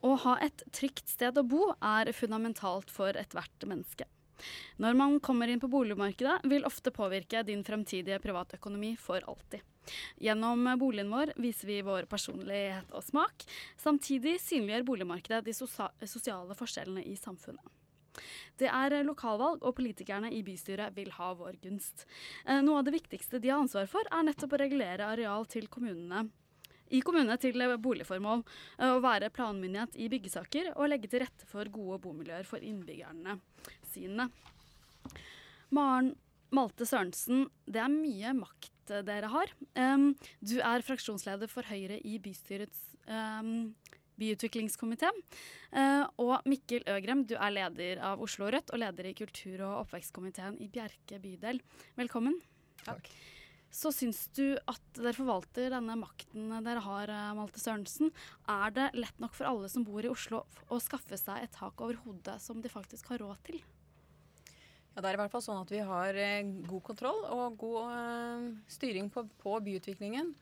Å ha et trygt sted å bo er fundamentalt for ethvert menneske. Når man kommer inn på boligmarkedet, vil ofte påvirke din fremtidige privatøkonomi for alltid. Gjennom boligen vår viser vi vår personlighet og smak. Samtidig synliggjør boligmarkedet de sosiale forskjellene i samfunnet. Det er lokalvalg, og politikerne i bystyret vil ha vår gunst. Eh, noe av det viktigste de har ansvar for, er nettopp å regulere areal til kommunene i kommunene til boligformål, å eh, være planmyndighet i byggesaker og legge til rette for gode bomiljøer for innbyggerne sine. Maren Malte Sørensen, det er mye makt dere har. Du er fraksjonsleder for Høyre i bystyrets byutviklingskomité. Uh, og Mikkel Øgrem, du er leder av Oslo Rødt og leder i kultur- og oppvekstkomiteen i Bjerke bydel. Velkommen. Takk. Så syns du at dere forvalter denne makten dere har, eh, Malte Sørensen. Er det lett nok for alle som bor i Oslo å skaffe seg et tak over hodet som de faktisk har råd til? Ja, Det er i hvert fall sånn at vi har eh, god kontroll og god uh, styring på, på, byutviklingen.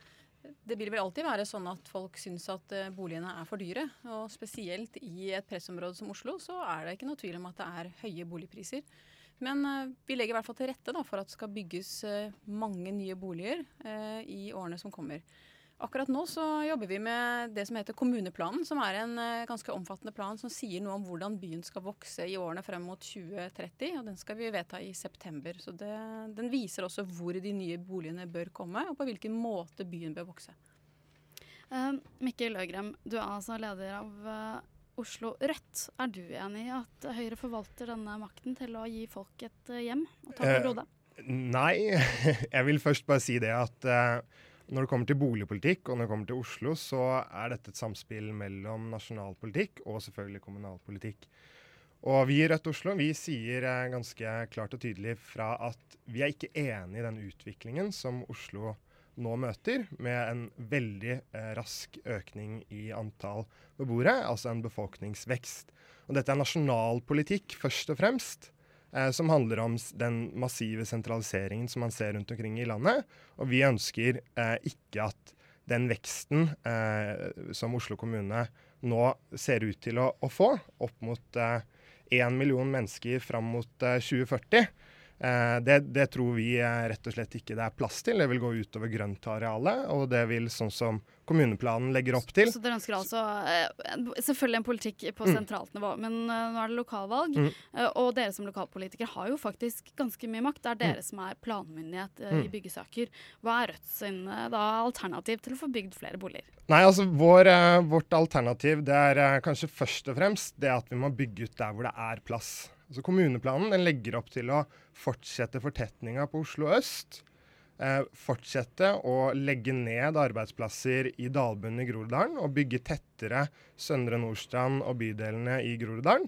Det vil vel alltid være sånn at folk syns at boligene er for dyre. Og spesielt i et pressområde som Oslo så er det ikke noe tvil om at det er høye boligpriser. Men uh, vi legger i hvert fall til rette da, for at det skal bygges uh, mange nye boliger eh, i årene som kommer. Akkurat nå så jobber vi med det som heter kommuneplanen, som er en ganske omfattende plan som sier noe om hvordan byen skal vokse i årene frem mot 2030. og Den skal vi vedta i september. Så det, Den viser også hvor de nye boligene bør komme, og på hvilken måte byen bør vokse. Mikkel Øgrem, du er altså leder av Oslo Rødt. Er du enig i at Høyre forvalter denne makten til å gi folk et eh, hjem og ta over hodet? Uh, nei, jeg vil først bare si det at uh, når det kommer til boligpolitikk og når det kommer til Oslo, så er dette et samspill mellom nasjonal politikk og selvfølgelig kommunalpolitikk. Og vi i Rødt Oslo vi sier uh, ganske klart og tydelig fra at vi er ikke enig i den utviklingen som Oslo har nå møter, med en veldig eh, rask økning i antall beboere, altså en befolkningsvekst. Og dette er nasjonal politikk først og fremst, eh, som handler om den massive sentraliseringen som man ser rundt omkring i landet. Og vi ønsker eh, ikke at den veksten eh, som Oslo kommune nå ser ut til å, å få, opp mot én eh, million mennesker fram mot 2040, eh, det, det, tror vi eh, rett og slett ikke det er plass til. Det vil gå utover grøntarealet, og det vil sånn som kommuneplanen legger opp til. Så dere ønsker altså eh, selvfølgelig en politikk på mm. sentralt nivå, men nå er det lokalvalg. Mm. Og dere som lokalpolitikere har jo faktisk ganske mye makt. Det er dere mm. som er planmyndighet i mm. byggesaker. Hva er Rødt sin da, alternativ til å få bygd flere boliger? Nei, altså vår, Vårt alternativ det er kanskje først og fremst det at vi må bygge ut der hvor det er plass. Altså Kommuneplanen den legger opp til å fortsette fortetninga på Oslo øst. Eh, fortsette å legge ned arbeidsplasser i dalbunnen i Groruddalen og bygge tettere Søndre Nordstrand og bydelene i Groruddalen.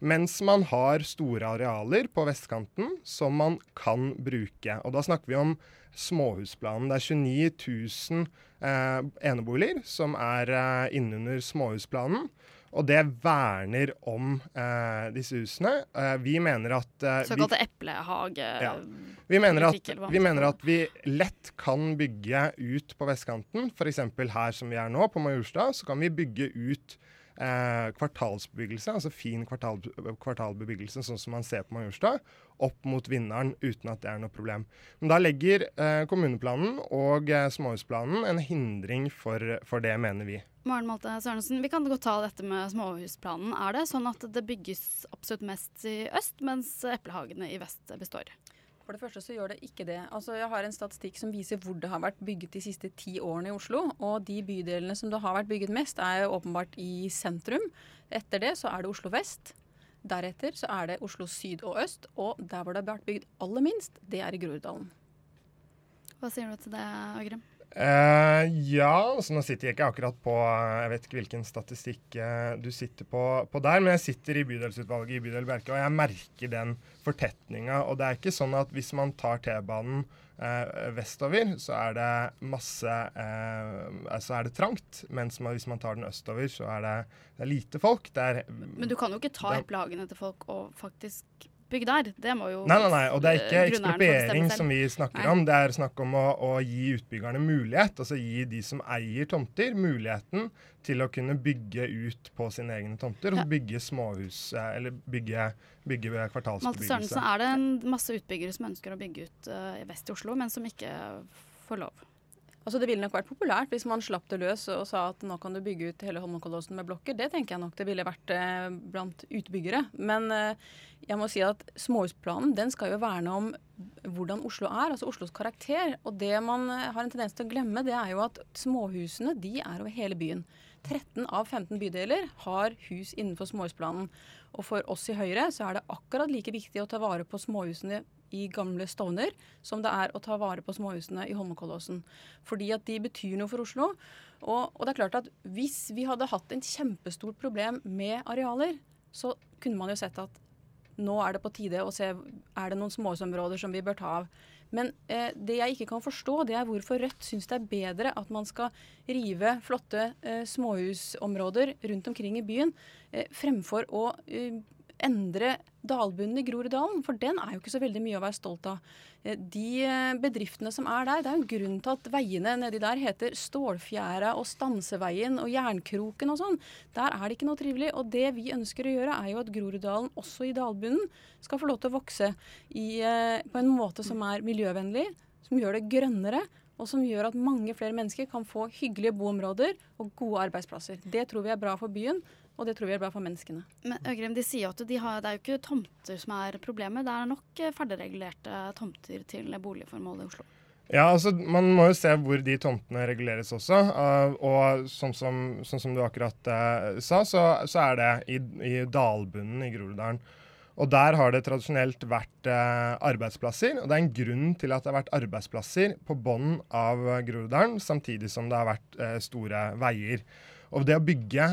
Mens man har store arealer på vestkanten som man kan bruke. Og da snakker vi om småhusplanen. Det er 29 000 eh, eneboliger som er eh, innunder småhusplanen. Og det verner om eh, disse husene. Eh, vi mener at eh, Såkalte eplehage... Ja. Vi mener, at, vi mener at vi lett kan bygge ut på vestkanten. F.eks. her som vi er nå, på Majorstua, så kan vi bygge ut eh, kvartalsbebyggelse, altså fin kvartal, kvartalbebyggelse, sånn som man ser på Majorstua, opp mot vinneren uten at det er noe problem. Men da legger eh, kommuneplanen og eh, småhusplanen en hindring for, for det, mener vi. Maren Malte Sørensen, vi kan godt ta dette med småhusplanen. Er det sånn at det bygges absolutt mest i øst, mens eplehagene i vest består? For det første så gjør det ikke det. Altså Jeg har en statistikk som viser hvor det har vært bygget de siste ti årene i Oslo. Og de bydelene som det har vært bygget mest, er jo åpenbart i sentrum. Etter det så er det Oslo vest. Deretter så er det Oslo syd og øst. Og der hvor det har vært bygd aller minst, det er i Groruddalen. Hva sier du til det, Øgrem? Uh, ja, så nå sitter jeg ikke akkurat på Jeg vet ikke hvilken statistikk uh, du sitter på, på, der, men jeg sitter i bydelsutvalget i bydel Bjerke, og jeg merker den fortetninga. Og det er ikke sånn at hvis man tar T-banen uh, vestover, så er det masse Så er det trangt. Mens man, hvis man tar den østover, så er det, det er lite folk. Er, men du kan jo ikke ta eplehagene til folk og faktisk utbygg der. Det må jo Nei, nei, nei. Og det er ikke grunneieren ekspropriering som vi snakker Nei. om. Det er snakk om å, å gi utbyggerne mulighet, altså gi de som eier tomter, muligheten til å kunne bygge ut på sine egne tomter. Ja. Og bygge småhus, eh, eller bygge, bygge Malte. Sørensen, er det en masse utbyggere som ønsker å bygge ut uh, vest i Oslo, men som ikke får lov? Altså Det ville nok vært populært hvis man slapp det løs og sa at nå kan du bygge ut hele Holmenkollåsen med blokker. Det tenker jeg nok det ville vært eh, blant utbyggere. Men eh, jeg må si at småhusplanen den skal jo verne om hvordan Oslo er, altså Oslos karakter. Og det man eh, har en tendens til å glemme, det er jo at småhusene de er over hele byen. 13 av 15 bydeler har hus innenfor småhusplanen. Og for oss i Høyre så er det akkurat like viktig å ta vare på småhusene i gamle Stovner som det er å ta vare på småhusene i Holmenkollåsen. Fordi at de betyr noe for Oslo. Og, og det er klart at hvis vi hadde hatt en kjempestort problem med arealer, så kunne man jo sett at nå er det på tide å se er det noen småhusområder som vi bør ta av. Men eh, det jeg ikke kan forstå, det er hvorfor Rødt syns det er bedre at man skal rive flotte eh, småhusområder rundt omkring i byen, eh, fremfor å eh, endre dalbunnen i Groruddalen. For den er jo ikke så veldig mye å være stolt av. Eh, De eh, bedriftene som er der, det er jo en grunn til at veiene nedi der heter Stålfjæra og Stanseveien og Jernkroken og sånn. Der er det ikke noe trivelig. Og det vi ønsker å gjøre, er jo at Groruddalen også i dalbunnen skal få lov til å vokse i, eh, på en måte som er miljøvennlig, som gjør det grønnere. Og som gjør at mange flere mennesker kan få hyggelige boområder og gode arbeidsplasser. Det tror vi er bra for byen, og det tror vi er bra for menneskene. Men Øgrim, de sier at de har, det er jo ikke tomter som er problemet, det er nok eh, ferdigregulerte tomter til boligformål i Oslo. Ja, altså Man må jo se hvor de tomtene reguleres også. uh, og sånn som, sånn som du akkurat uh, sa, så, så er det i, i dalbunnen i Groruddalen. Og der har det tradisjonelt vært uh, arbeidsplasser. Og det er en grunn til at det har vært arbeidsplasser på bånn av Groruddalen, samtidig som det har vært uh, store veier. Og det å bygge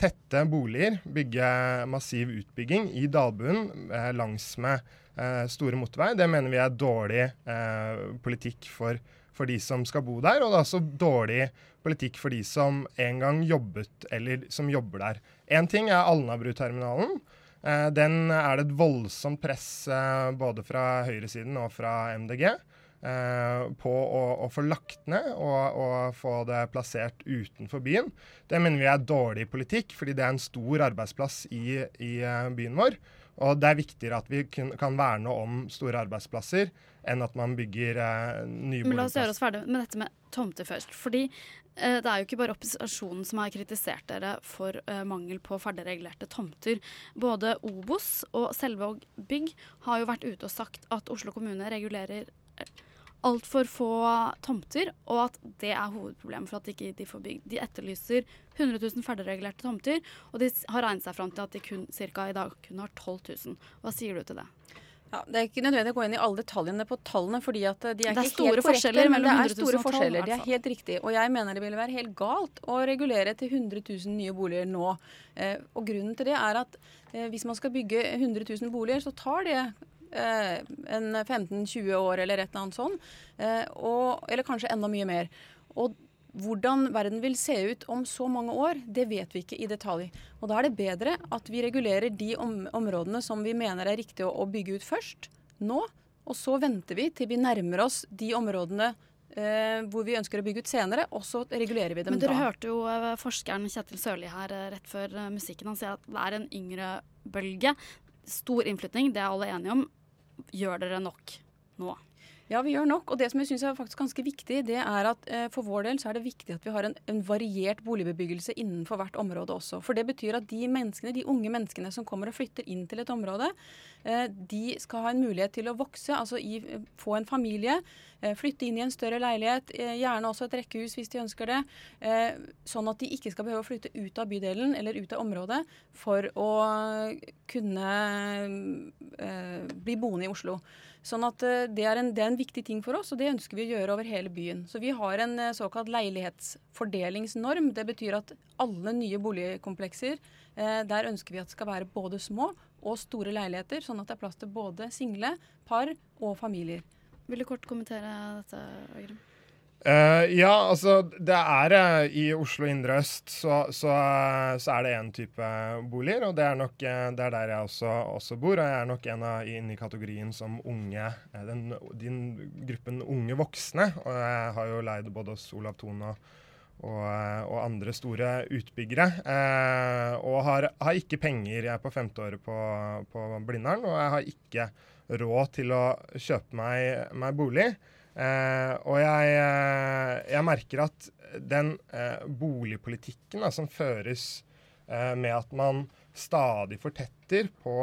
tette boliger, bygge massiv utbygging i dalbunnen eh, langs med eh, store motorveier. det mener vi er dårlig eh, politikk for, for de som skal bo der. Og det er også dårlig politikk for de som en gang jobbet, eller som jobber der. Én ting er Alnabruterminalen. Eh, den er det et voldsomt press eh, både fra høyresiden og fra MDG. Eh, på å, å få lagt ned og, og få det plassert utenfor byen. Det mener vi er dårlig politikk, fordi det er en stor arbeidsplass i, i eh, byen vår. Og det er viktigere at vi kun, kan verne om store arbeidsplasser, enn at man bygger eh, nye Men la oss gjøre oss ferdig med dette med tomter først. Fordi eh, det er jo ikke bare opposisjonen som har kritisert dere for eh, mangel på ferdigregulerte tomter. Både Obos og Selvåg bygg har jo vært ute og sagt at Oslo kommune regulerer eh, altfor få tomter, og at det er hovedproblemet for at ikke de får bygd. De etterlyser 100 000 ferdigregulerte tomter, og de har regnet seg fram til at de kun, cirka i dag kun har 12 000. Hva sier du til det? Ja, det er ikke nødvendig å gå inn i alle detaljene på tallene, fordi at eh, de er, Det er ikke helt korrekte. men det er store forskjeller, Det er helt riktig. Og jeg mener det ville være helt galt å regulere til 100 000 nye boliger nå. Eh, og grunnen til det er at eh, hvis man skal bygge 100 000 boliger, så tar det en 15-20 år eller et eller annet sånn. Eh, og, eller kanskje enda mye mer. Og hvordan verden vil se ut om så mange år, det vet vi ikke i detalj. Og da er det bedre at vi regulerer de om områdene som vi mener er riktig å, å bygge ut først, nå. Og så venter vi til vi nærmer oss de områdene eh, hvor vi ønsker å bygge ut senere, og så regulerer vi dem Men dere da. hørte jo eh, forskeren Kjetil Sørli her eh, rett før eh, musikken. Han sier at det er en yngre bølge. Stor innflytning, det er alle enige om. Gjør dere nok nå? Ja, vi gjør nok. Og det som jeg syns er faktisk ganske viktig, det er at eh, for vår del så er det viktig at vi har en, en variert boligbebyggelse innenfor hvert område også. For det betyr at de menneskene, de unge menneskene som kommer og flytter inn til et område, eh, de skal ha en mulighet til å vokse, altså i, få en familie. eh, Flytte inn i en større leilighet, eh, gjerne også et rekkehus hvis de ønsker det. eh, Sånn at de ikke skal behøve å flytte ut av bydelen eller ut av området for å kunne eh, bli boende i Oslo. Sånn at eh, det er, en, det er en viktig ting for oss, og det ønsker vi å gjøre over hele byen. Så vi har en eh, såkalt leilighetsfordelingsnorm. Det betyr at alle nye boligkomplekser, eh, der ønsker vi at det skal være både små og store leiligheter, sånn at det er plass til både single, par og familier. Vil du kort kommentere dette, Øgrim? Uh, ja, altså det er uh, I Oslo indre øst så, så, uh, så er det én type boliger, og det er nok det er der jeg også, også, bor. Og jeg er nok en av inne i kategorien som unge den, den, gruppen unge voksne. Og jeg har jo leid både hos Olav Thon og, og, og, andre store utbyggere. og har, har, ikke penger. Jeg er på femteåret på, på Blindern, og jeg har ikke råd til å kjøpe meg, meg bolig. Eh, og jeg, eh, jeg, merker at den eh, boligpolitikken da, som føres eh, med at man stadig fortetter på,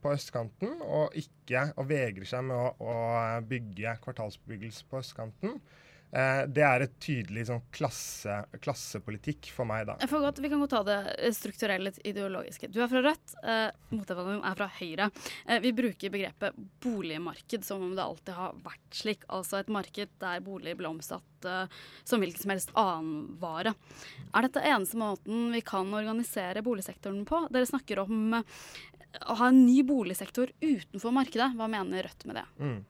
på østkanten, og ikke og vegrer seg med å, å bygge kvartalsbebyggelse på østkanten, Eh, det er et tydelig sånn klasse, klassepolitikk for meg, da. Godt, vi kan godt ta det strukturelle ideologiske. Du er fra Rødt, eh, motdebatten er fra Høyre. Eh, vi bruker begrepet boligmarked som om det alltid har vært slik. Altså et marked der boliger ble omsatt eh, som hvilken som helst annen vare. Er dette eneste måten vi kan organisere boligsektoren på? Dere snakker om eh, å ha en ny boligsektor utenfor markedet. Hva mener Rødt med det? Mm.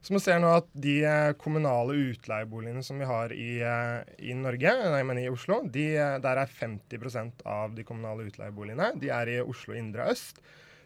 Så man ser nå at de eh, kommunale utleieboligene som vi har i, eh, i Norge, nei, men i Oslo, de, eh, der er 50% av de kommunale utleieboligene de er i Oslo indre øst.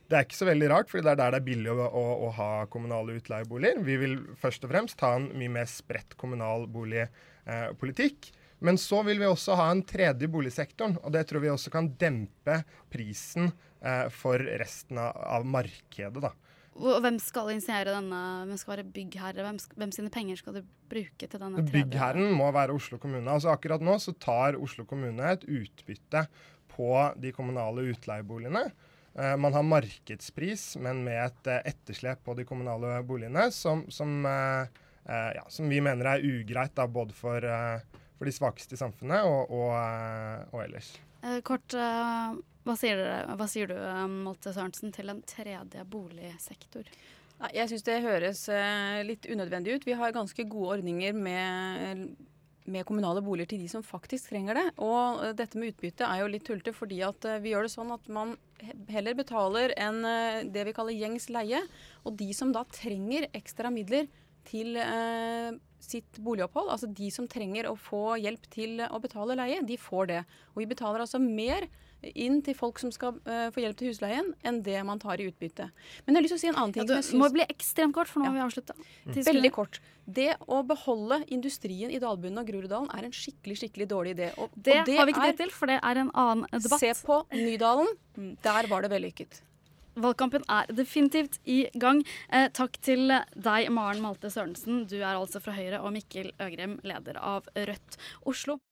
Det er ikke så veldig rart, for det er der det er billig å, å, å, ha kommunale utleieboliger. Vi vil først og fremst ha en mye mer spredt kommunal boligpolitikk. Eh, men så vil vi også ha en tredje boligsektoren, og det tror vi også kan dempe prisen eh, for resten av, av markedet. da. Hvem skal initiere denne? Hvem skal være byggherre? Hvem, hvem sine penger skal du bruke til denne tredje? Byggherren må være Oslo kommune. Altså Akkurat nå så tar Oslo kommune et utbytte på de kommunale utleieboligene. Uh, man har markedspris, men med et uh, etterslep på de kommunale boligene som, som, uh, ja, som vi mener er ugreit da, både for, for, de svakeste i samfunnet og, og, og ellers. kort, hva sier, dere, hva sier du, eh, Malte Sørensen, til en tredje boligsektor? Jeg syns det høres eh, litt unødvendig ut. Vi har ganske gode ordninger med, med, kommunale boliger til de som faktisk trenger det. Og eh, dette med utbytte er jo litt tullete fordi vi gjør det sånn at man heller betaler enn det vi kaller gjengs leie. Og de som da trenger ekstra midler til sitt boligopphold, altså de som trenger å få hjelp til å betale leie, de får det. Og vi betaler altså mer inn til folk som skal uh, få hjelp til husleien, enn det man tar i utbytte. Men jeg har lyst til å si en annen ting. Ja, du må bli ekstremt kort, for nå ja. må vi avslutte. Mm. Veldig kort. Det å beholde industrien i dalbunnen og Groruddalen er en skikkelig skikkelig dårlig idé. Og, det, og det har vi ikke er, det til, for det er en annen debatt. Se på Nydalen. Der var det vellykket. Valgkampen er definitivt i gang. Eh, takk til deg, Maren Malte Sørensen. Du er altså fra Høyre, og Mikkel Øgrem, leder av Rødt Oslo.